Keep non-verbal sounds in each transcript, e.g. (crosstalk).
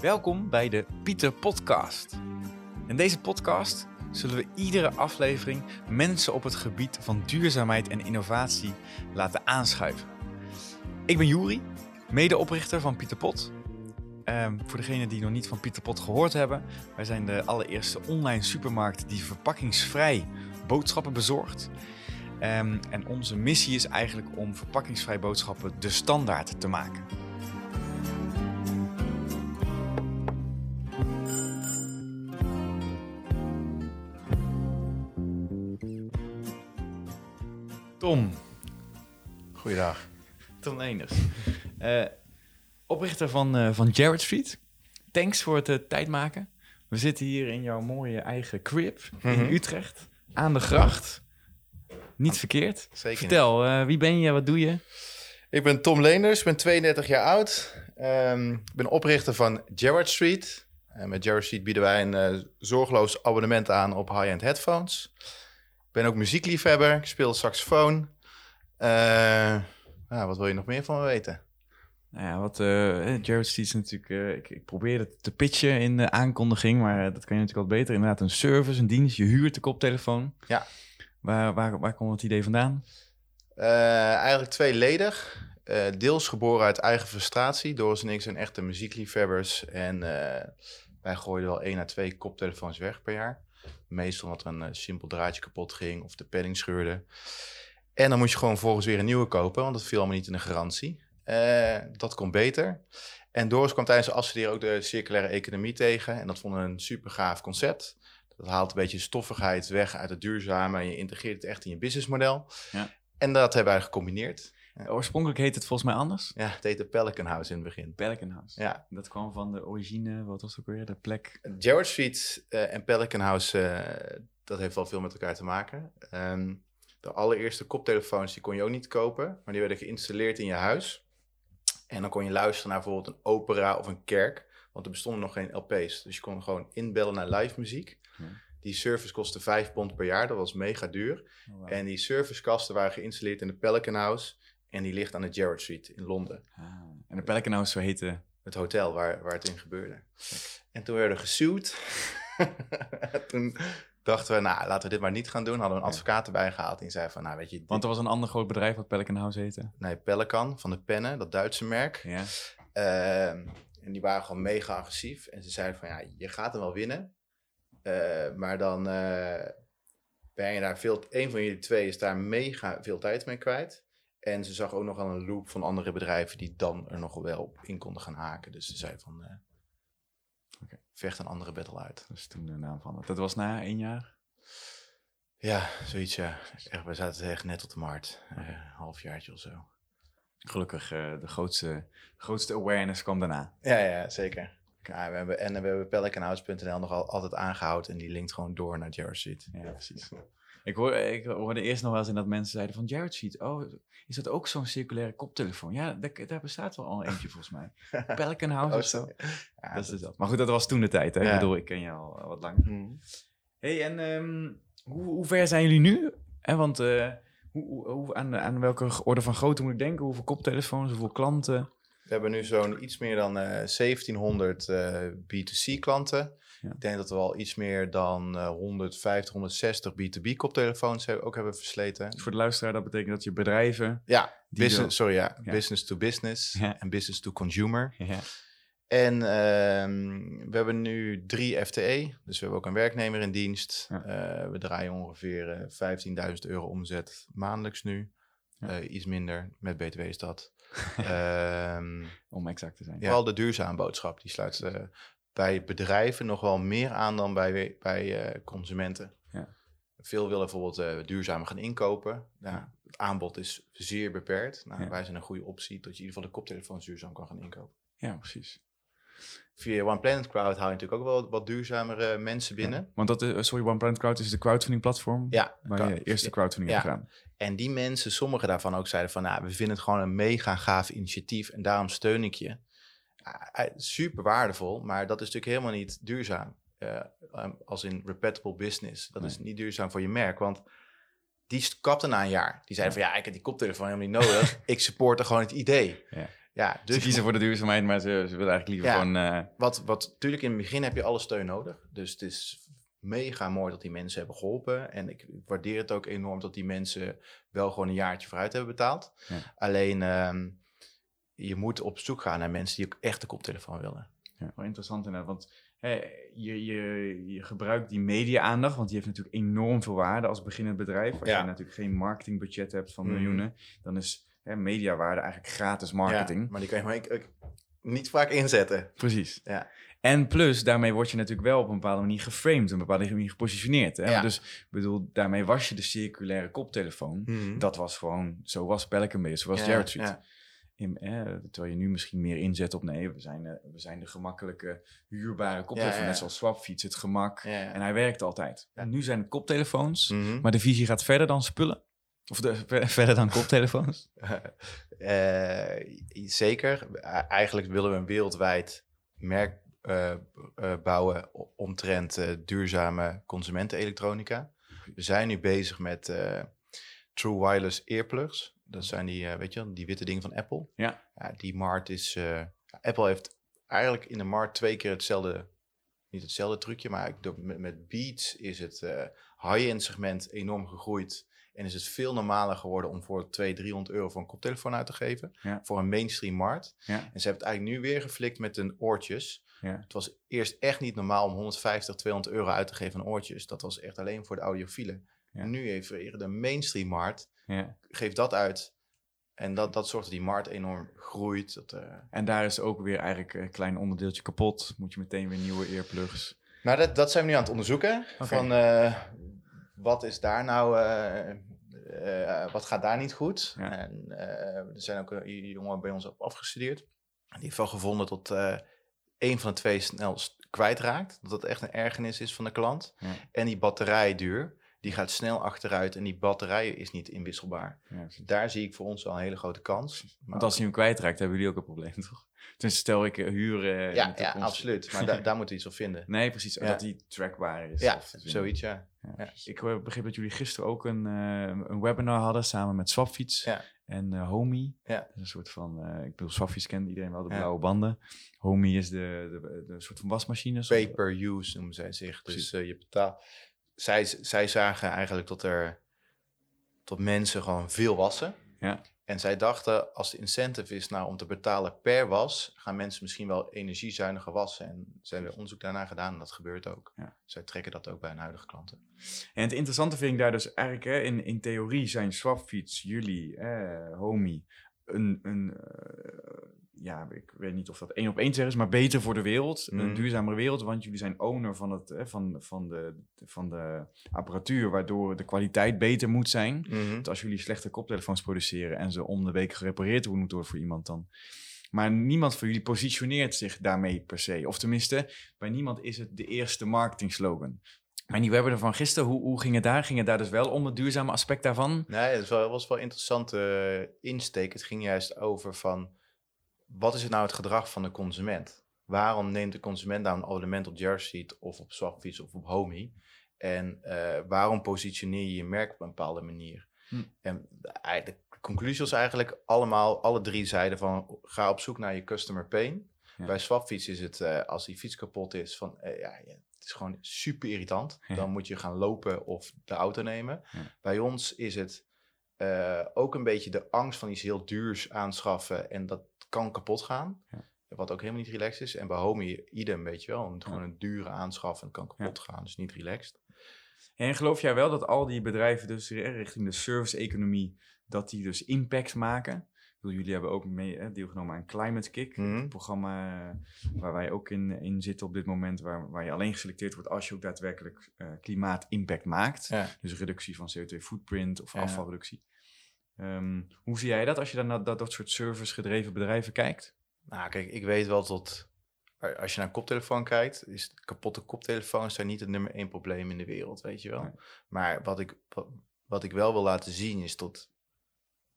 Welkom bij de Pieter Podcast. In deze podcast zullen we iedere aflevering mensen op het gebied van duurzaamheid en innovatie laten aanschuiven. Ik ben Juri, medeoprichter van Pieter Pot. Ehm, voor degenen die nog niet van Pieter Pot gehoord hebben, wij zijn de allereerste online supermarkt die verpakkingsvrij boodschappen bezorgt. Ehm, en onze missie is eigenlijk om verpakkingsvrij boodschappen de standaard te maken. Uh, oprichter van, uh, van Jared Street. Thanks voor het uh, tijd maken. We zitten hier in jouw mooie eigen crib in Mhm. Utrecht. Aan de gracht. Niet verkeerd. Zeker Vertel, eh, wie ben je? Wat doe je? Ik ben Tom Leenders, ben 32 jaar oud. Ehm, Ik ben oprichter van Gerard Street. En met Gerard Street bieden wij een eh, zorgeloos abonnement aan op high-end headphones. Ik ben ook muziekliefhebber, ik speel saxofoon. Eh, ja, wat wil je nog meer van me weten? Nou ja, wat eh Jared Street is natuurlijk... eh, ik, ik probeerde het te pitchen in de aankondiging, maar eh, dat kan je natuurlijk wat beter. Inderdaad, een service, een dienst. Je huurt de koptelefoon. Ja. Waar, waar, waar komt het idee vandaan? Eigenlijk tweeledig. Deels geboren uit eigen frustratie. Doris en ik zijn echte muziekliefhebbers. En wij gooiden wel één à twee koptelefoons weg per jaar. Meestal omdat er een simpel draadje kapot ging of de padding scheurde. En dan moest je gewoon volgens weer een nieuwe kopen, want dat viel allemaal niet in de garantie. Eh, dat kon beter. En Doris kwam tijdens de afstuderen ook de circulaire economie tegen. En dat vonden we een super gaaf concept. Dat haalt een beetje stoffigheid weg uit het duurzame en je integreert het echt in je businessmodel. Ja. En dat hebben wij gecombineerd. Oorspronkelijk heet het volgens mij anders. Ja, het heette Pelican House in het begin. Pelican House. Ja, Dat kwam van de origine, wat was het ook weer, de plek? Gerard Street eh, en Pelican House, eh, dat heeft wel veel met elkaar te maken. Ehm, de allereerste koptelefoons, die kon je ook niet kopen, maar die werden geïnstalleerd in je huis. En dan kon je luisteren naar bijvoorbeeld een opera of een kerk, want er bestonden nog geen LP's. Dus je kon gewoon inbellen naar live muziek. Ja. Die service kostte 5 pond per jaar, dat was mega duur. Oh, wow. En die servicekasten waren geïnstalleerd in de Pelican House en die ligt aan de Gerard Street in Londen. Ah, en de Pelican House, zo heette... het hotel waar, waar het in gebeurde. En toen werden we gesuwd. (laughs) toen dachten we, nou, laten we dit maar niet gaan doen. Hadden we een advocaat erbij gehaald. Die zei van, nou, weet je, dit- Want er was een ander groot bedrijf wat Pelican House heette. nee, Pelican van de pennen, dat Duitse merk. Ja. Ehm, en die waren gewoon mega agressief. En ze zeiden van, ja, je gaat hem wel winnen. Eh, maar dan eh, ben je daar veel... Een van jullie twee is daar mega veel tijd mee kwijt. En ze zag ook nog al een loop van andere bedrijven... die dan er nog wel op in konden gaan haken. Dus ze zei van... vecht een andere battle uit. Dat is toen de naam van het. Dat was na één jaar. Ja, zoiets ja. Echt, we zaten echt net op de markt. Een halfjaartje of zo. Gelukkig, eh, de grootste, grootste awareness kwam daarna. Ja, ja, zeker. Ja, we hebben, en we hebben pelicanhouse.nl nog al, altijd aangehouden. En die linkt gewoon door naar Street. Ja, precies. Ik, hoor, ik hoorde eerst nog wel eens in dat mensen zeiden van Jared Sheet, oh, is dat ook zo'n circulaire koptelefoon? Ja, daar, daar bestaat wel al eentje (laughs) volgens mij. Pelican House of zo. Ja, dat is dat. Maar goed, dat was toen de tijd. Hè? Ja. Ik bedoel, ik ken je al wat langer. Mhm. hey, en ehm, hoe, hoe ver zijn jullie nu? Want eh, hoe, hoe, aan, aan welke orde van grootte moet ik denken? Hoeveel koptelefoons, hoeveel klanten? We hebben nu zo'n iets meer dan eh 1700 eh, B2C klanten. Ja. Ik denk dat we al iets meer dan eh 150, 160 B2B koptelefoons hebben, ook hebben versleten. Voor de luisteraar, dat betekent dat je bedrijven... Ja, business, sorry, ja, Ja. business to business en business to consumer. Ja, En ehm, we hebben nu drie FTE, dus we hebben ook een werknemer in dienst. Eh, we draaien ongeveer eh 15.000 euro omzet maandelijks nu. Eh, iets minder, met BTW is dat. (laughs) Ehm, om exact te zijn. Vooral de duurzame boodschap, die sluit eh, bij bedrijven nog wel meer aan dan bij, bij eh, consumenten. Ja. Veel willen bijvoorbeeld eh duurzamer gaan inkopen. Nou, Ja. Het aanbod is zeer beperkt. Nou, Ja. Wij zijn een goede optie dat je in ieder geval de koptelefoons duurzaam kan gaan inkopen. ja precies. Via One Planet Crowd hou je natuurlijk ook wel wat duurzamere mensen binnen. Ja, want dat is, sorry, One Planet Crowd is de crowdfunding platform Ja, waar je eerste crowdfunding Ja. hebt gedaan. En die mensen, sommige daarvan ook zeiden van, nou, we vinden het gewoon een mega gaaf initiatief en daarom steun ik je. Ah, eh, super waardevol, maar dat is natuurlijk helemaal niet duurzaam. Eh, um, als in reputable business. Dat is niet duurzaam voor je merk, want die kapte na een jaar. Die zeiden van, ja, ik heb die koptelefoon helemaal niet nodig. (laughs) ik supporte gewoon het idee. Ja. Ja, dus ze kiezen voor de duurzaamheid, maar ze, ze willen eigenlijk liever Ja. gewoon... eh, Wat, wat natuurlijk in het begin heb je alle steun nodig. Dus het is mega mooi dat die mensen hebben geholpen. En ik waardeer het ook enorm dat die mensen wel gewoon een jaartje vooruit hebben betaald. Alleen ehm, je moet op zoek gaan naar mensen die ook echt de koptelefoon willen. Ja, wel interessant inderdaad, want hè, je, je, je gebruikt die media-aandacht, want die heeft natuurlijk enorm veel waarde als beginnend bedrijf. Als Ja. je natuurlijk geen marketingbudget hebt van Mhm. miljoenen, dan is hè, mediawaarde eigenlijk gratis marketing. Ja, maar die kan je maar ik- ik- niet vaak inzetten. Precies. Ja. En plus, daarmee word je natuurlijk wel op een bepaalde manier geframed, op een bepaalde manier gepositioneerd. Hè? Ja. Dus ik bedoel, daarmee was je de circulaire koptelefoon. Dat was gewoon, zo was Pelican een beetje, zo was Ja, Jared Street. In, eh, terwijl je nu misschien meer inzet op, nee, we zijn, eh, we zijn de gemakkelijke, huurbare koptelefoon. Ja. Net zoals Swapfiets, het gemak. En hij werkt altijd. Ja. En nu zijn het koptelefoons, Mhm. maar de visie gaat verder dan spullen. Of de, (laughs) ver- verder dan koptelefoons. (laughs) Eh, zeker. Eigenlijk willen we een wereldwijd merk eh, bouwen omtrent duurzame consumentenelektronica. We zijn nu bezig met True Wireless earplugs. Dat zijn die, eh, weet je, die witte dingen van Apple. Ja. die markt is... eh, Apple heeft eigenlijk in de markt twee keer hetzelfde... Niet hetzelfde trucje, maar met, met Beats is het eh, high-end segment enorm gegroeid. En is het veel normaler geworden om voor 200, 300 euro voor een koptelefoon uit te geven. Ja. Voor een mainstream markt. Ja. En ze hebben het eigenlijk nu weer geflikt met een oortjes. Ja. Het was eerst echt niet normaal om 150, 200 euro uit te geven aan oortjes. Dat was echt alleen voor de audiofielen. Ja. En nu heeft de mainstream markt, Ja. geeft dat uit. En dat, dat zorgt dat die markt enorm groeit. Dat, eh, En daar is ook weer eigenlijk een klein onderdeeltje kapot. Moet je meteen weer nieuwe earplugs. Nou, dat, dat zijn we nu aan het onderzoeken. Van eh, wat is daar nou, eh, eh, wat gaat daar niet goed? Ja. En eh, er zijn ook jongen bij ons op afgestudeerd. Die heeft wel gevonden dat eh een van de twee snel kwijtraakt. Dat dat echt een ergernis is van de klant. Ja. En die batterij duur, die gaat snel achteruit en die batterij is niet inwisselbaar. Ja. Daar zie ik voor ons wel een hele grote kans. Maar Want als je hem kwijtraakt, hebben jullie ook een probleem, (laughs) toch? Dus stel ik eh, huur eh, ja, absoluut. Maar (laughs) da- daar moeten we iets op vinden. Nee, precies. Ja. Dat die trackbaar is. Ja, of zoiets, ja. Ja. Ik eh, begreep dat jullie gisteren ook een, een webinar hadden samen met Swapfiets en Homey. Ja. Een soort van, ik bedoel, Swapfiets kent iedereen wel, de blauwe banden. Homey is de, de, de, soort van wasmachines. of- Pay per use noemen zij zich. Precies. Dus je betaalt. Zij, zij zagen eigenlijk dat er dat mensen gewoon veel wassen. Ja. En zij dachten, als de incentive is nou om te betalen per was, gaan mensen misschien wel energiezuiniger wassen. En ze hebben onderzoek daarna gedaan en dat gebeurt ook. Ja. Zij trekken dat ook bij hun huidige klanten. En het interessante vind ik daar dus eigenlijk, hè, in, in theorie zijn Swapfiets, jullie, eh, Homey, een, een eh, ja, ik weet niet of dat één op één zeg is, maar beter voor de wereld, een Mhm. duurzamere wereld, want jullie zijn owner van, het, van, van, de, van de apparatuur, waardoor de kwaliteit beter moet zijn. Want als jullie slechte koptelefoons produceren en ze om de week gerepareerd moeten worden voor iemand dan. Maar niemand van jullie positioneert zich daarmee per se. Of tenminste, bij niemand is het de eerste marketing slogan. Maar die webinar van gisteren, hoe, hoe ging het daar? Ging het daar dus wel om het duurzame aspect daarvan? Nee, het was wel, was wel een interessante eh, insteek. Het ging juist over van, wat is het nou het gedrag van de consument? Waarom neemt de consument nou een abonnement op of op Swapfiets of op Homey? En eh, waarom positioneer je je merk op een bepaalde manier? Hm. En de, ei- de conclusie was eigenlijk allemaal, alle drie zeiden van, ga op zoek naar je customer pain. Ja. Bij Swapfiets is het, eh, als die fiets kapot is, van, eh, ja, ja, het is gewoon super irritant. Ja. Dan moet je gaan lopen of de auto nemen. Ja. Bij ons is het eh, ook een beetje de angst van iets heel duurs aanschaffen en dat kan kapot gaan. Ja. Wat ook helemaal niet relaxed is. En bij Homey, idem, weet je wel. Om gewoon een dure aanschaffen en kan kapot gaan. Dus niet relaxed. En geloof jij wel dat al die bedrijven dus richting de service-economie, dat die dus impact maken? Jullie hebben ook mee hè, deelgenomen aan Climate Kick, Mhm. het programma eh, waar wij ook in, in zitten op dit moment, waar, waar je alleen geselecteerd wordt als je ook daadwerkelijk eh klimaatimpact maakt. Ja. Dus reductie van CO2-footprint of Ja. afvalreductie. Ehm, hoe zie jij dat als je dan naar dat, dat soort service-gedreven bedrijven kijkt? Nou, kijk, ik weet wel tot... Als je naar een koptelefoon kijkt, is kapotte koptelefoons zijn niet het nummer één probleem in de wereld, weet je wel. Nee. Maar wat ik, wat, wat ik wel wil laten zien is tot,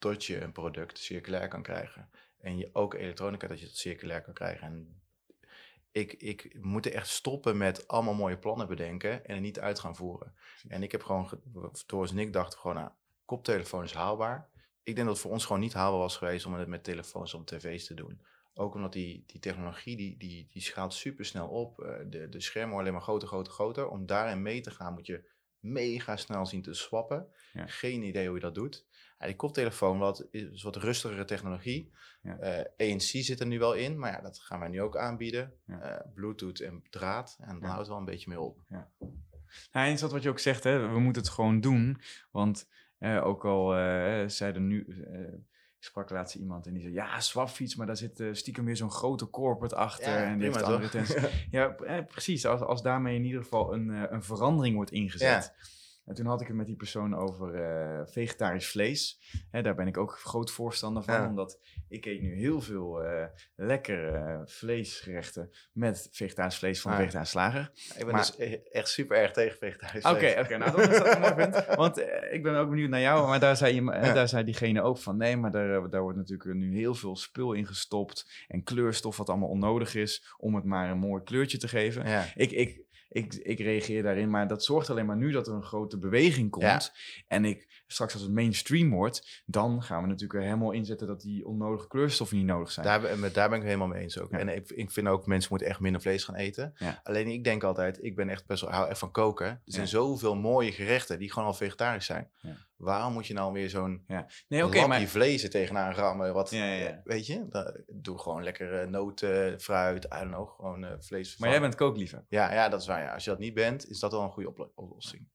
tot je een product circulair kan krijgen. En je ook elektronica dat je het circulair kan krijgen. En ik, ik moet echt stoppen met allemaal mooie plannen bedenken en er niet uit gaan voeren. En ik heb gewoon, ge- Doris en ik dachten gewoon, nou, koptelefoon is haalbaar. ik denk dat het voor ons gewoon niet haalbaar was geweest om het met telefoons op tv's te doen. Ook omdat die, die technologie, die, die, die schaalt super snel op. Eh, de, de schermen worden alleen maar groter, groter, groter. Om daarin mee te gaan moet je mega snel zien te swappen. Ja. Geen idee hoe je dat doet. Ja, die koptelefoon wat, is wat rustigere technologie. Ja. Eh, ANC zit er nu wel in, maar ja, dat gaan wij nu ook aanbieden. Ja. Eh, Bluetooth en draad. En dan Ja. houdt het wel een beetje mee op. Nou, en is dat wat je ook zegt, hè? we moeten het gewoon doen. Want eh, ook al zeiden nu, sprak laatst iemand en die zei, ja, swapfiets, maar daar zit eh, stiekem weer zo'n grote corporate achter. en die heeft andere. (laughs) Ja, eh, precies. Als, als daarmee in ieder geval een, eh, een verandering wordt ingezet. En toen had ik het met die persoon over eh, vegetarisch vlees. Hè, daar ben ik ook groot voorstander van, Ja. omdat ik eet nu heel veel eh lekkere eh, vleesgerechten met vegetarisch vlees van Ah. vegetarisch slager. Ik ben Maar- dus e- echt super erg tegen vegetarisch Oké, vlees. oké, nou dan is dat een mooi punt. (laughs) Want ik ben ook benieuwd naar jou, maar daar zei, je, Ja. daar zei diegene ook van, nee, maar daar, daar wordt natuurlijk nu heel veel spul in gestopt en kleurstof wat allemaal onnodig is om het maar een mooi kleurtje te geven. Ja. Ik, ik, ik, ik reageer daarin, maar dat zorgt alleen maar nu dat er een grote beweging komt. En ik, straks als het mainstream wordt, dan gaan we natuurlijk helemaal inzetten dat die onnodige kleurstoffen niet nodig zijn. Daar, daar ben ik helemaal mee eens ook. Ja. En ik, ik vind ook, mensen moeten echt minder vlees gaan eten. Ja. Alleen ik denk altijd, ik ben echt best wel, hou echt van koken. Er zijn Ja. zoveel mooie gerechten die gewoon al vegetarisch zijn. Ja. Waarom moet je nou weer zo'n nee, oké, lapje maar... vlees er tegenaan rammen? Wat. Weet je, doe gewoon lekker eh, noten, fruit, I don't know, gewoon eh, vlees Maar jij bent kookliefhebber. Ja, ja, dat is waar. Als je dat niet bent, is dat wel een goede oplo- oplossing.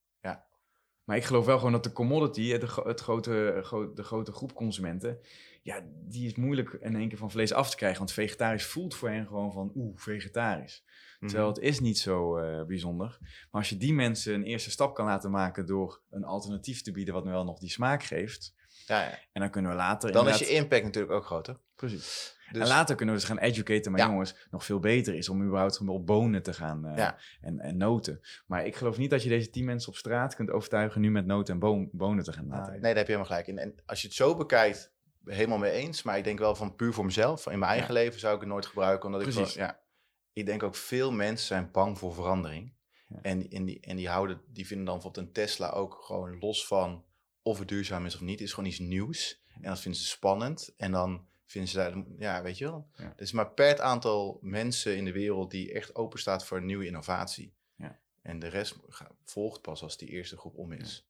Maar ik geloof wel gewoon dat de commodity, gro- het grote, gro- de grote groep consumenten, ja, die is moeilijk in één keer van vlees af te krijgen. Want vegetarisch voelt voor hen gewoon van, oeh, vegetarisch. Terwijl het is niet zo eh, bijzonder. Maar als je die mensen een eerste stap kan laten maken door een alternatief te bieden wat nu wel nog die smaak geeft. Ja, ja. En dan kunnen we later Dan is je impact natuurlijk ook groter. Precies. Dus, En later kunnen we dus gaan educaten, maar Ja. jongens, nog veel beter is om überhaupt op bonen te gaan eh, Ja. en, en noten. Maar ik geloof niet dat je deze tien mensen op straat kunt overtuigen nu met noten en bonen te gaan laten nee, daar heb je helemaal gelijk in. En als je het zo bekijkt, helemaal mee eens. Maar ik denk wel van puur voor mezelf. In mijn eigen leven zou ik het nooit gebruiken. Omdat ik, wel- ja, ik denk ook veel mensen zijn bang voor verandering. En, en, die, en die, houden, die vinden dan bijvoorbeeld een Tesla ook gewoon los van of het duurzaam is of niet. Is gewoon iets nieuws. En dat vinden ze spannend. En dan vinden ze daar, ja, weet je wel. Ja. Er is maar per het aantal mensen in de wereld die echt open staat voor nieuwe innovatie. Ja. En de rest volgt pas als die eerste groep om is.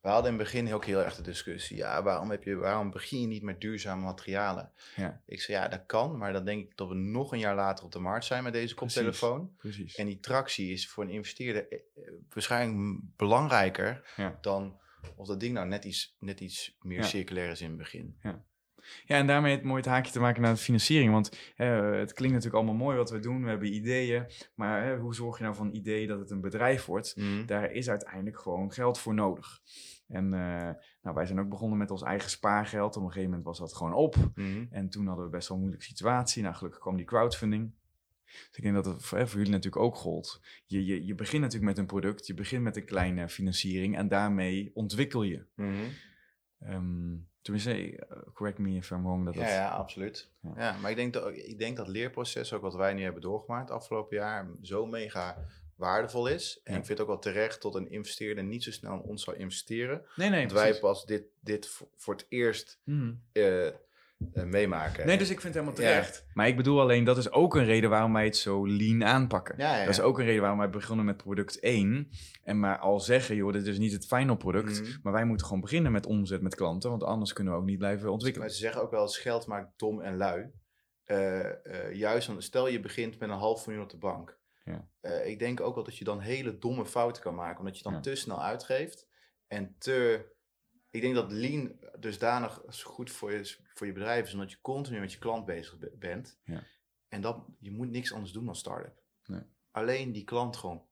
We hadden in het begin ook heel erg de discussie. Ja, waarom, heb je, waarom begin je niet met duurzame materialen? Ja. Ik zei, ja, dat kan. Maar dan denk ik dat we nog een jaar later op de markt zijn met deze koptelefoon. Precies. En die tractie is voor een investeerder eh, eh, waarschijnlijk belangrijker Ja. dan of dat ding nou net iets, net iets meer Ja. circulair is in het begin. Ja, en daarmee het mooi het haakje te maken naar de financiering. Want eh, het klinkt natuurlijk allemaal mooi wat we doen. We hebben ideeën. Maar hè, hoe zorg je nou van een idee dat het een bedrijf wordt? Daar is uiteindelijk gewoon geld voor nodig. En eh, nou, wij zijn ook begonnen met ons eigen spaargeld. Op een gegeven moment was dat gewoon op. Mhm. En toen hadden we best wel een moeilijke situatie. Nou, gelukkig kwam die crowdfunding. Dus ik denk dat het voor, hè, voor jullie natuurlijk ook gold. Je, je, je begint natuurlijk met een product. Je begint met een kleine financiering. En daarmee ontwikkel je. Ehm tenminste, eh, correct me if I'm wrong. Dat Ja, ja, absoluut. Ja. Ja. maar ik denk, dat, ik denk dat leerproces, ook wat wij nu hebben doorgemaakt afgelopen jaar, zo mega waardevol is. En Ja. ik vind het ook wel terecht dat een investeerder niet zo snel in ons zou investeren. nee, nee, want wij pas dit, dit voor, voor het eerst Mhm. eh, eh, meemaken. Nee, dus ik vind het helemaal Ja. terecht. Maar ik bedoel alleen, dat is ook een reden waarom wij het zo lean aanpakken. ja, ja, Dat is ook een reden waarom wij begonnen met product 1. En maar al zeggen, joh, dit is niet het final product. Mhm. Maar wij moeten gewoon beginnen met omzet met klanten. Want anders kunnen we ook niet blijven Maar ontwikkelen. ze zeggen ook wel eens geld maakt dom en lui. Eh, eh, juist, stel je begint met een half miljoen op de bank. Ja. Eh, ik denk ook wel dat je dan hele domme fouten kan maken. Omdat je dan Ja. te snel uitgeeft. En te... Ik denk dat lean dusdanig goed voor je, voor je bedrijf is. Omdat je continu met je klant bezig be- bent. Ja. En dat, je moet niks anders doen dan start-up. Nee. Alleen die klant gewoon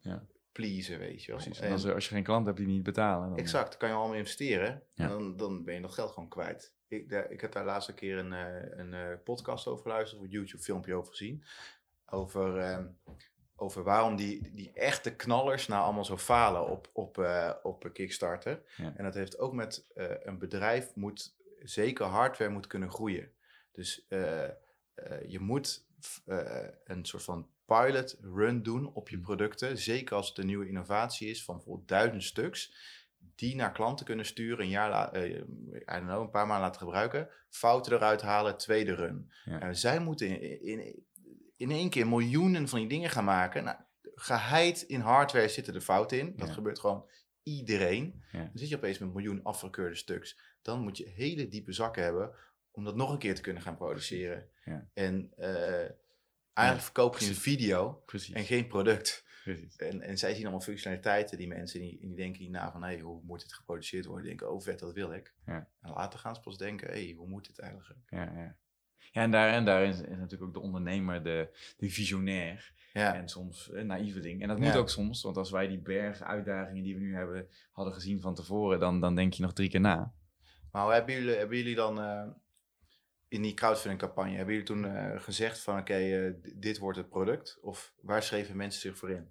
Ja. pleasen, weet je wel. Precies. En- En als, als je geen klant hebt die niet betalen. Dan, Exact, dan kan je allemaal investeren. Ja. En dan, dan ben je dat geld gewoon kwijt. Ik, daar, ik heb daar laatst een keer een, eh, een eh, podcast over geluisterd, of een YouTube-filmpje over gezien. Over, ehm, over waarom die, die echte knallers nou allemaal zo falen op, op, eh, op Kickstarter. Ja. En dat heeft ook met eh, een bedrijf moet zeker hardware moet kunnen groeien. Dus eh, eh, je moet eh, een soort van pilot run doen op je Mm. producten. Zeker als het een nieuwe innovatie is van bijvoorbeeld duizend stuks. die naar klanten kunnen sturen, een jaar la- eh, I don't know, een paar maanden laten gebruiken, fouten eruit halen, tweede run. Ja. En zij moeten in, in, in één keer miljoenen van die dingen gaan maken. Nou, geheid in hardware zitten er fouten in. Dat Ja. gebeurt gewoon iedereen. Ja. Dan zit je opeens met miljoen afgekeurde stuks. Dan moet je hele diepe zakken hebben om dat nog een keer te kunnen gaan produceren. Ja. En eh, eigenlijk verkoop je een video Precies. en geen product. precies. En, en zij zien allemaal functionaliteiten, die mensen, die, die denken hierna van, hé, hoe moet dit geproduceerd worden? Die denken, oh vet, dat wil ik. Ja. En later gaan ze pas denken, hé, hoe moet dit eigenlijk? Ja, ja. Ja en, daar, en daarin is, is natuurlijk ook de ondernemer de, de visionair. Ja, En soms een naïveling. En dat Ja. moet ook soms, want als wij die bergen uitdagingen die we nu hebben, hadden gezien van tevoren, dan, dan denk je nog drie keer na. maar hebben jullie, hebben jullie dan eh, in die crowdfunding campagne, hebben jullie toen eh, gezegd van, oké, eh, dit wordt het product? Of waar schreven mensen zich voor in?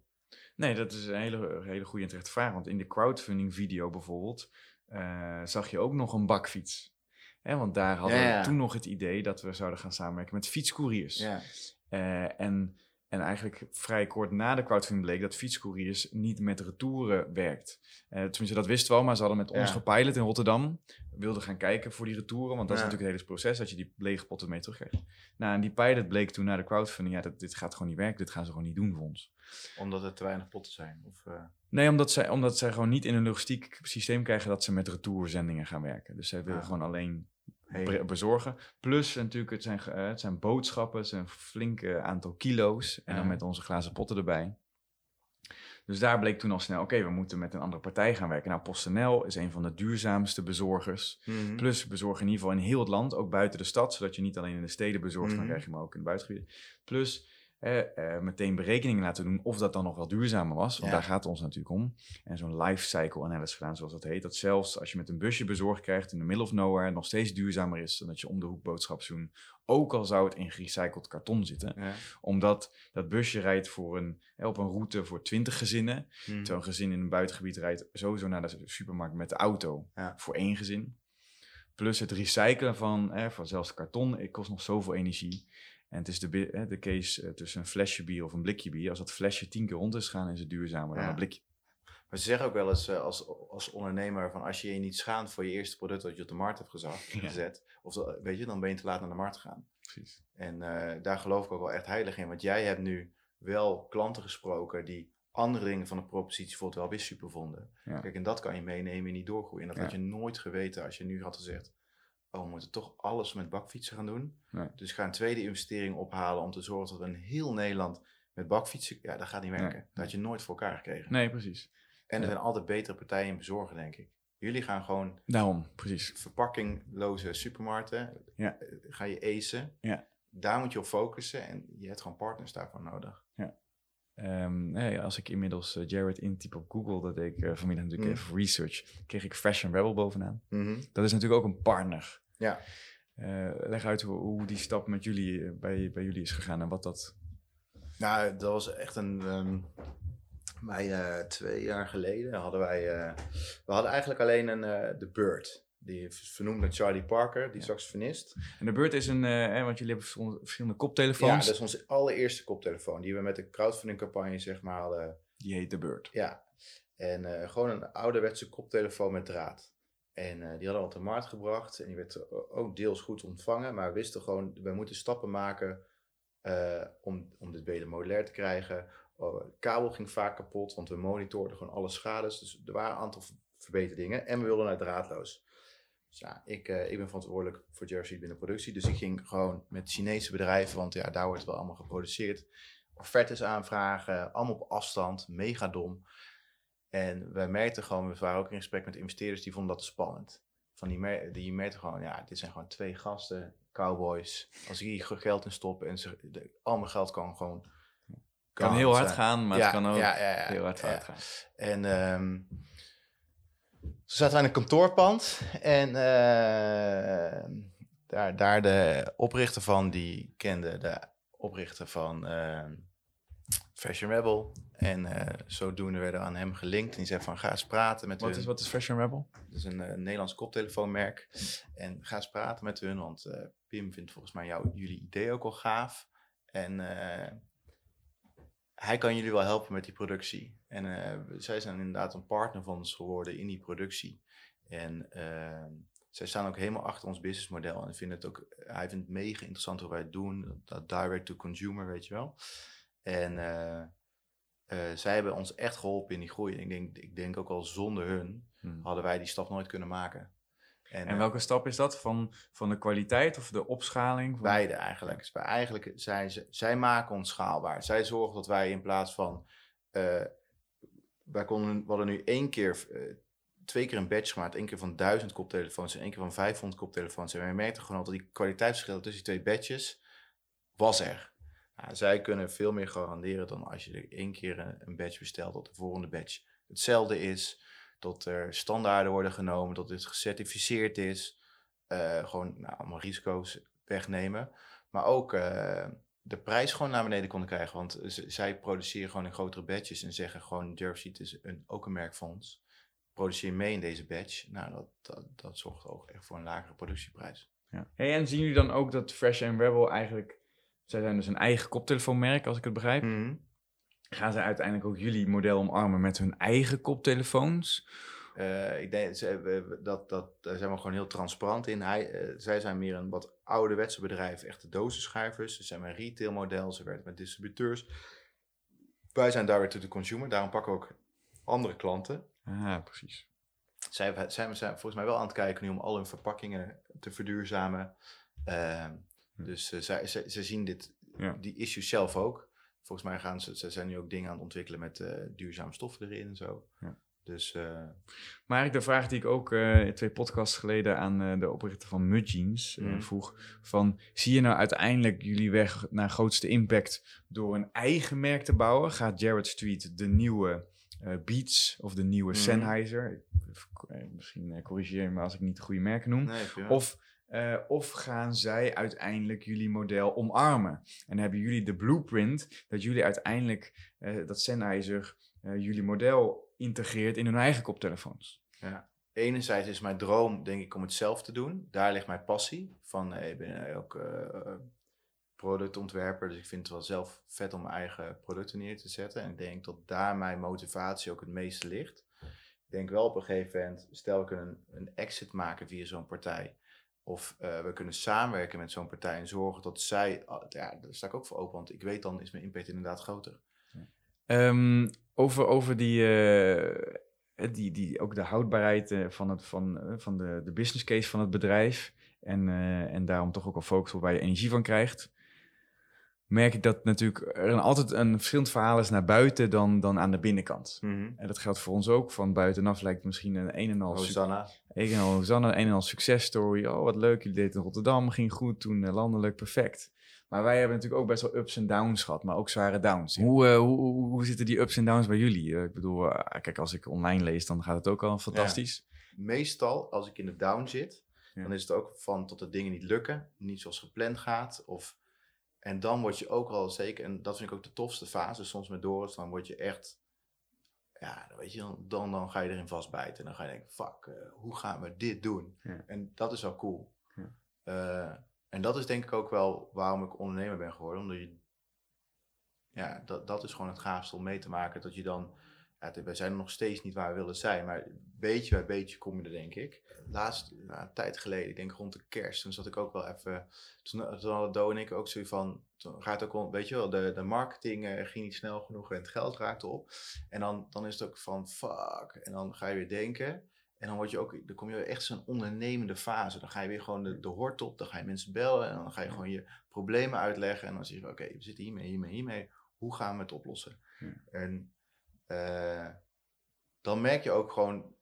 Nee, dat is een hele, hele goede en terechte vraag. Want in de crowdfunding video bijvoorbeeld eh, zag je ook nog een bakfiets. Hè, want daar hadden Ja, ja. we toen nog het idee dat we zouden gaan samenwerken met fietscouriers. Ja, Eh, en, en eigenlijk vrij kort na de crowdfunding bleek dat fietscouriers niet met retouren werkt. Eh, tenminste, dat wisten we al, maar ze hadden met ons Ja. gepilot in Rotterdam. Wilden gaan kijken voor die retouren, want dat is natuurlijk het hele proces, dat je die lege potten mee terugkrijgt. Nou, en die pilot bleek toen na de crowdfunding, ja, dat, dit gaat gewoon niet werken, dit gaan ze gewoon niet doen voor ons. omdat er te weinig potten zijn. Of, eh, Nee, omdat zij, omdat zij gewoon niet in een logistiek systeem krijgen dat ze met retourzendingen gaan werken. Dus zij willen Ah. gewoon alleen Hey. bezorgen. Plus natuurlijk, het zijn, eh, het zijn boodschappen, het zijn een flink aantal kilo's. En dan met onze glazen potten erbij. Dus daar bleek toen al snel, oké, we moeten met een andere partij gaan werken. Nou, PostNL is een van de duurzaamste bezorgers. mhm. Plus, bezorgen in ieder geval in heel het land, ook buiten de stad, zodat je niet alleen in de steden bezorgt, Mhm. dan krijg je maar ook in het buitengebied. Plus, eh, eh, meteen berekeningen laten doen of dat dan nog wel duurzamer was, want Ja. daar gaat het ons natuurlijk om. En zo'n life cycle analysis gedaan, zoals dat heet, dat zelfs als je met een busje bezorgd krijgt in the middle of nowhere, nog steeds duurzamer is dan dat je om de hoek boodschappen doen, ook al zou het in gerecycled karton zitten. Ja. Omdat dat busje rijdt voor een, eh, op een route voor 20 gezinnen, Mhm. Terwijl een gezin in een buitengebied rijdt sowieso naar de supermarkt met de auto Ja. voor één gezin. Plus het recyclen van, eh, van zelfs karton het kost nog zoveel energie. En het is de, eh, de case eh, tussen een flesje bier of een blikje bier. Als dat flesje tien keer rond is gaan, is het duurzamer dan Ja. een blikje. Maar ze zeggen ook wel eens eh, als, als ondernemer van als je je niet schaamt voor je eerste product dat je op de markt hebt gezet, (laughs) Ja. gezet of zo, weet je, dan ben je te laat naar de markt gegaan. Precies. En eh, daar geloof ik ook wel echt heilig in, want jij hebt nu wel klanten gesproken die andere dingen van de propositie bijvoorbeeld wel weer super vonden. Ja. Kijk, en dat kan je meenemen in die doorgroei. En dat Ja. had je nooit geweten als je nu had gezegd, oh, we moeten toch alles met bakfietsen gaan doen. Nee. Dus ga een tweede investering ophalen om te zorgen dat we in heel Nederland met bakfietsen, ja, dat gaat niet werken. Nee. Dat had je nooit voor elkaar gekregen. Nee, precies. En er Ja. zijn altijd betere partijen in bezorgen, denk ik. Jullie gaan gewoon Daarom, precies. verpakkingloze supermarkten, Ja. eh, ga je acen. Ja. Daar moet je op focussen en je hebt gewoon partners daarvoor nodig. Ehm, als ik inmiddels eh, Jared intyp op Google, dat deed ik eh, vanmiddag natuurlijk Mm. even research, kreeg ik Fashion Rebel bovenaan. Dat is natuurlijk ook een partner. Ja. Eh, leg uit hoe, hoe die stap met jullie bij, bij jullie is gegaan en wat dat. Nou, dat was echt een. wij, eh, twee jaar geleden hadden wij. we hadden eigenlijk alleen een. de Bird. Die is vernoemd naar Charlie Parker, die saxofonist. En de beurt is een, eh, want jullie hebben verschillende, verschillende Ja, koptelefoons. dat is onze allereerste koptelefoon. Die we met de crowdfunding campagne, zeg maar, hadden. Die heet de beurt. Ja. En eh, gewoon een ouderwetse koptelefoon met draad. En eh, die hadden we op de markt gebracht. En die werd eh, ook deels goed ontvangen. Maar we wisten gewoon, we moeten stappen maken om, om dit beter modulair te krijgen. Oh, kabel ging vaak kapot, want we monitorden gewoon alle schades. Dus er waren een aantal ver- verbeteringen. En we wilden naar draadloos. Dus ja, ik, eh, ik ben verantwoordelijk voor Jersey binnen productie. Dus ik ging gewoon met Chinese bedrijven, want ja, daar wordt het wel allemaal geproduceerd. Offertes aanvragen, allemaal op afstand, mega dom. En wij merkten gewoon, we waren ook in gesprek met investeerders, die vonden dat spannend. Van die, mer die merkten gewoon, ja, dit zijn gewoon twee gasten, cowboys. Als ik hier geld in stop en ze, de, al mijn geld kan gewoon... kan heel hard gaan, maar ja, het kan ook ja, ja, ja, heel hard fout gaan. En ehm toen zaten wij in een kantoorpand en eh, daar, daar de oprichter van, die kende de oprichter van ehm, Fashion Rebel. En eh, zodoende werden we aan hem gelinkt en die zei van ga eens praten met Wat hun. is, wat is Fashion Rebel? Dat is een eh, Nederlands koptelefoonmerk. En ga eens praten met hun, want eh, Pim vindt volgens mij jou, jullie idee ook al gaaf. En eh, hij kan jullie wel helpen met die productie. En uh, zij zijn inderdaad een partner van ons geworden in die productie. En uh, zij staan ook helemaal achter ons businessmodel. En vinden het ook, hij vindt het mega interessant hoe wij het doen. Dat, direct to consumer, weet je wel. En uh, zij hebben ons echt geholpen in die groei. ik denk, ik denk ook al zonder hun hmm. hadden wij die stap nooit kunnen maken. En, en welke stap is dat? Van, van de kwaliteit of de opschaling? Van... Beide eigenlijk. Dus eigenlijk zij, zij maken ons schaalbaar. Zij zorgen dat wij in plaats van... Uh, wij konden, we hadden nu één keer, uh, twee keer een batch gemaakt. één keer van duizend koptelefoons en één keer van 500 koptelefoons. En wij merkten gewoon dat die kwaliteitsverschil tussen die twee batches was er. Nou, zij kunnen veel meer garanderen dan als je er één keer een, een batch bestelt, dat de volgende batch hetzelfde is dat er standaarden worden genomen, dat dit gecertificeerd is. Uh, gewoon nou, allemaal risico's wegnemen. Maar ook uh, de prijs gewoon naar beneden konden krijgen. Want zij produceren gewoon in grotere batches en zeggen gewoon Jerseed is een, ook een merk van ons. Produceer mee in deze batch. Nou, dat, dat, dat zorgt ook echt voor een lagere productieprijs. Ja. Hey, en zien jullie dan ook dat Fresh and Rebel eigenlijk... Zij zijn dus een eigen koptelefoonmerk, als ik het begrijp. Mm Gaan ze uiteindelijk ook jullie model omarmen met hun eigen koptelefoons? Uh, ik denk ze, dat, dat, daar zijn we gewoon heel transparant in. Hij, uh, zij zijn meer een wat ouderwetse bedrijf, echte dozenschuivers. Ze zijn een retailmodel, ze werken met distributeurs. Wij zijn direct to the consumer, daarom pakken we ook andere klanten. Ah, precies. Zij zijn, zijn volgens mij wel aan het kijken nu om al hun verpakkingen te verduurzamen. Uh, dus uh, zij, zij, zien dit, ja. die issues zelf ook. Volgens mij gaan ze, ze zijn nu ook dingen aan het ontwikkelen met uh, duurzame stoffen erin en zo. Ja. Dus, uh... Maar eigenlijk de vraag die ik ook uh, twee podcasts geleden aan de oprichter van Mudjeans mm. vroeg: van zie je nou uiteindelijk jullie weg naar grootste impact door een eigen merk te bouwen? Gaat Jared Street de nieuwe Beats of de nieuwe mm. Sennheiser? Misschien corrigeer je me als ik niet de goede merken noem. Nee, of uh, of gaan zij uiteindelijk jullie model omarmen? En hebben jullie de blueprint dat jullie uiteindelijk, uh, dat Sennheiser uh, jullie model integreert in hun eigen koptelefoons? Ja. Enerzijds is mijn droom, denk ik, om het zelf te doen. Daar ligt mijn passie. Van, ik ben ook productontwerper, dus ik vind het wel zelf vet om mijn eigen producten neer te zetten. En ik denk dat daar mijn motivatie ook het meeste ligt. Ik denk wel op een gegeven moment, stel kunnen een, een exit maken via zo'n partij of uh, we kunnen samenwerken met zo'n partij en zorgen dat zij, ah, ja, daar sta ik ook voor open, want ik weet dan is mijn impact inderdaad groter. Um, over, over die, uh, die, die, ook de houdbaarheid uh, van, het, van, van de, de business case van het bedrijf en, en daarom toch ook al focus op waar je energie van krijgt merk ik dat natuurlijk er altijd een verschillend verhaal is naar buiten dan, dan aan de binnenkant. Mhm. En dat geldt voor ons ook. Van buitenaf lijkt misschien een een en al... Hosanna. Een en al Hosanna, een en al successtory. Oh, wat leuk, jullie deden in Rotterdam, ging goed, toen uh, landelijk, perfect. Maar wij hebben natuurlijk ook best wel ups en downs gehad, maar ook zware downs. Hoe, uh, hoe, hoe, zitten die ups en downs bij jullie? Uh, ik bedoel, kijk, als ik online lees, dan gaat het ook al fantastisch. Meestal, als ik in de down zit, dan is het ook van tot de dingen niet lukken, niet zoals gepland gaat, of en dan word je ook wel zeker, en dat vind ik ook de tofste fase, soms met Doris, dan word je echt, ja, weet je, dan, dan ga je erin vastbijten. En dan ga je denken, fuck, uh, hoe gaan we dit doen? En dat is wel cool. Ja. Uh, en dat is denk ik ook wel waarom ik ondernemer ben geworden. Omdat je, ja, dat, dat is gewoon het gaafste om mee te maken. Dat je dan ja, wij zijn nog steeds niet waar we willen zijn, maar beetje bij beetje kom je er, denk ik. Laatst, nou, een tijd geleden, ik denk rond de kerst, toen zat ik ook wel even. Toen, toen hadden Do en ik ook zo van. Toen gaat ook wel, weet je wel, de, de marketing uh, ging niet snel genoeg en het geld raakte op. En dan, dan is het ook van fuck. En dan ga je weer denken. En dan, word je ook, dan kom je echt zo'n ondernemende fase. Dan ga je weer gewoon de, de hort op, dan ga je mensen bellen en dan ga je gewoon je problemen uitleggen. En dan zeg je, oké, we zitten hiermee, hiermee, hiermee. Hoe gaan we het oplossen? Ja. En uh, dan merk je ook gewoon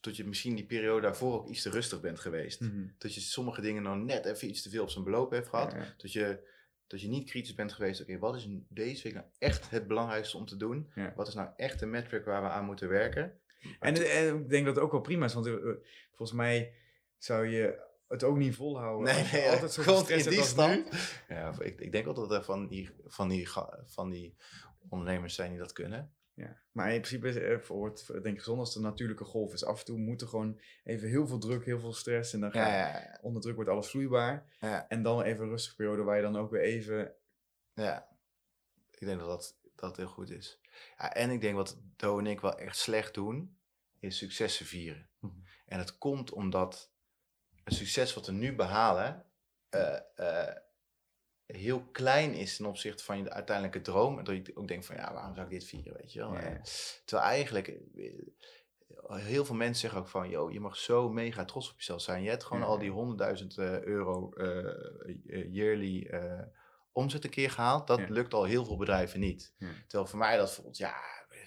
dat je misschien die periode daarvoor ook iets te rustig bent geweest. Mhm. Dat je sommige dingen nou net even iets te veel op zijn beloop heeft gehad. Dat, je, dat je niet kritisch bent geweest. Oké, wat is deze week nou echt het belangrijkste om te doen? Wat is nou echt de metric waar we aan moeten werken? En, en, ik denk dat het ook wel prima is. Want uh, volgens mij zou je het ook niet volhouden. Nee, nee altijd zo komt in die stand. Ja, ik, ik denk altijd dat er van die, van, die, van die ondernemers zijn die dat kunnen. Ja, maar in principe eh, voor het, denk ik gezond als de natuurlijke golf is. Af en toe moet er gewoon even heel veel druk, heel veel stress. En dan ga ja, onder druk wordt alles vloeibaar. En dan even een rustige periode waar je dan ook weer even... Ja, ik denk dat dat, dat heel goed is. Ja, en ik denk wat Do en ik wel echt slecht doen, is successen vieren. Mhm. En het komt omdat het succes wat we nu behalen eh, eh, heel klein is ten opzichte van je uiteindelijke droom. En dat je ook denkt van ja, waarom zou ik dit vieren, weet je wel. Ja, Terwijl eigenlijk eh, heel veel mensen zeggen ook van, joh, je mag zo mega trots op jezelf zijn. Je hebt gewoon Ja, al die 100.000 eh, euro eh, yearly omzet een keer gehaald. Dat Ja. lukt al heel veel bedrijven niet. Ja. Terwijl voor mij dat voelt, ja,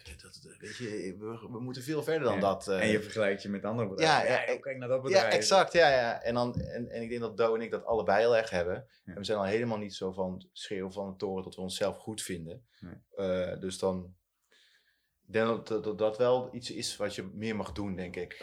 dat, dat- weet je, we, we moeten veel verder dan Ja. dat. eh. En je vergelijkt je met andere bedrijven. Ja, ja, kijk naar dat bedrijf. Ja, exact. Ja, ja. En, dan, en, en ik denk dat Do en ik dat allebei heel erg hebben. En we zijn al helemaal niet zo van schreeuwen van de toren dat we onszelf goed vinden. Eh, dus dan... Ik denk dat, dat, dat dat wel iets is wat je meer mag doen, denk ik.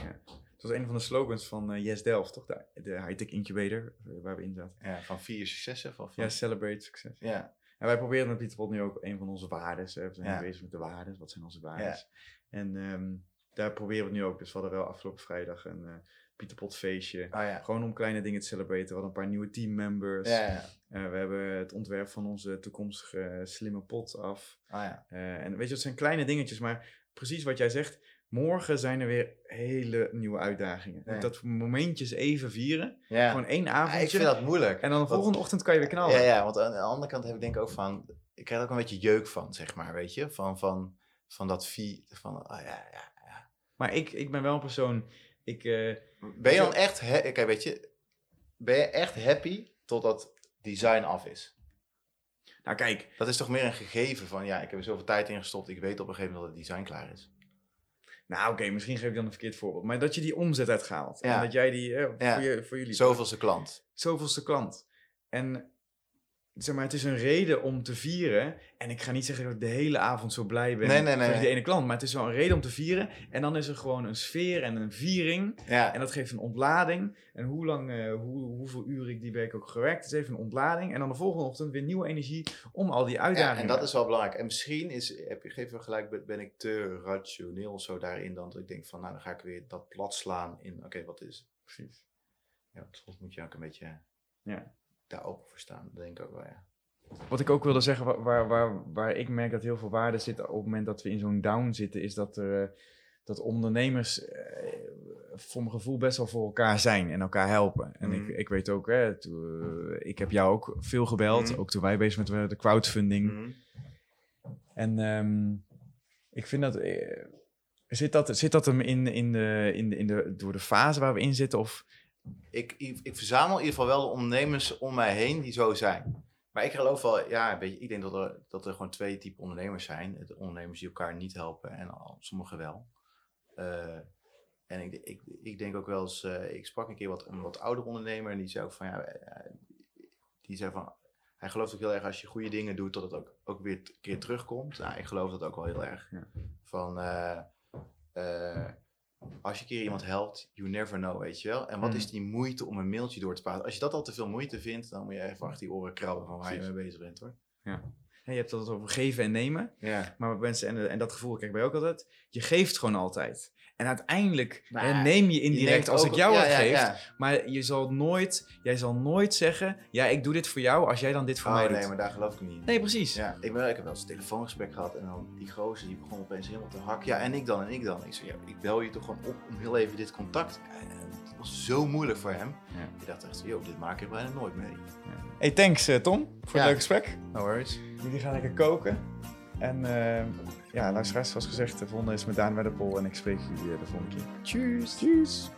Het was een van de slogans van eh, Yes Delft, toch? De, de high-tech incubator waar we in zaten. Ja, van vier successen. Van, van, Ja, celebrate succes. ja. En wij proberen met Pieter Pot nu ook een van onze waardes. We zijn Ja. bezig met de waardes. Wat zijn onze waardes? En ehm, daar proberen we het nu ook. Dus we hadden wel afgelopen vrijdag een eh Pieter Pot feestje. Oh ja. Gewoon om kleine dingen te celebreren. We hadden een paar nieuwe teammembers. Ja. Eh, we hebben het ontwerp van onze toekomstige eh, slimme pot af. Oh ja. Eh, en weet je, het zijn kleine dingetjes, maar precies wat jij zegt. Morgen zijn er weer hele nieuwe uitdagingen. Ja. Dat momentjes even vieren. ja. Gewoon één Ja, avondje. ik vind dat moeilijk. En dan de volgende ochtend kan je weer knallen. Ja, ja, want aan de andere kant heb ik denk ik ook van... Ik krijg er ook een beetje jeuk van, zeg maar, weet je? Van, van, van dat vier... Van, oh ja, ja, ja. Maar ik, ik ben wel een persoon. Ik, eh, Ben je dan echt... Kijk, weet je... Ben je echt happy totdat design af is? nou, kijk, Dat is toch meer een gegeven van... Ja, ik heb er zoveel tijd in gestopt. Ik weet op een gegeven moment dat het design klaar is. Nou oké, misschien geef ik dan een verkeerd voorbeeld. Maar dat je die omzet uitgehaalt. Ja. En dat jij die, eh, Ja. voor, je, voor jullie, Zoveelste klant. zoveelste klant. En zeg maar, het is een reden om te vieren. En ik ga niet zeggen dat ik de hele avond zo blij ben Nee, nee, nee, voor die ene klant. Maar het is wel een reden om te vieren. En dan is er gewoon een sfeer en een viering. Ja, En dat geeft een ontlading. En hoe lang, eh, hoe, hoeveel uren ik die week ook gewerkt, het is even een ontlading. En dan de volgende ochtend weer nieuwe energie om al die ja, uitdagingen. en dat is wel belangrijk. En misschien is, heb je, geef gelijk, ben- ik te rationeel of zo daarin... dan dat ik denk van, nou, dan ga ik weer dat plat slaan in... Oké, wat is het? Precies. Ja, soms moet je ook een beetje Ja. Daar open voor staan. Dat denk ik ook wel, ja. Wat ik ook wilde zeggen, wa- waar, waar, waar ik merk dat heel veel waarde zit op het moment dat we in zo'n down zitten, is dat, er, eh, dat ondernemers eh, voor mijn gevoel best wel voor elkaar zijn en elkaar helpen. En Mhm. ik, ik weet ook, hè, toen, eh, ik heb jou ook veel gebeld, Mhm. ook toen wij bezig met de crowdfunding. Mhm. En ehm, ik vind dat. eh, zit dat, zit dat hem in, in de, in de, in de, door de fase waar we in zitten? Of, ik, ik, ik verzamel in ieder geval wel de ondernemers om mij heen die zo zijn. Maar ik geloof wel, ja, weet je, ik denk dat er, dat er gewoon twee typen ondernemers zijn. De ondernemers die elkaar niet helpen en al, sommigen wel. Eh, en ik, ik, ik denk ook wel eens, eh, ik sprak een keer wat, een wat oudere ondernemer en die zei ook van, ja, eh, die zei van, hij gelooft ook heel erg als je goede dingen doet, dat het ook, ook weer een keer terugkomt. Nou, ik geloof dat ook wel heel erg. Ja. Van, eh, als je een keer iemand helpt, you never know, weet je wel. En wat Mm. is die moeite om een mailtje door te praten? Als je dat al te veel moeite vindt, dan moet je even achter die oren krabben van waar je mee bezig bent, hoor. hè, je hebt het over geven en nemen. Ja. Maar mensen, en, en dat gevoel krijg ik bij ook altijd. Je geeft gewoon altijd. En uiteindelijk Maar hè, neem je indirect als ik jou ja, geef. Ja. Maar je zal nooit, jij zal nooit zeggen: Ja, ik doe dit voor jou als jij dan dit voor Oh, mij nee, doet. maar daar geloof ik niet in. Nee, precies. Ja, ik, ben, ik heb wel eens een telefoongesprek gehad en dan die gozer die begon opeens helemaal te hakken. Ja, en ik dan, en ik dan. Ik zei, ja, ik bel je toch gewoon op om heel even dit contact. Het was zo moeilijk voor hem. Ik dacht echt, joh, dit maak ik bijna nooit mee. Hey, thanks eh, Tom voor het leuke gesprek. No worries. Jullie gaan lekker koken. En eh ja, luisteraars, zoals gezegd, de volgende is met Daan Wedderpol en ik spreek jullie eh, de volgende keer. Tjus! Tjus!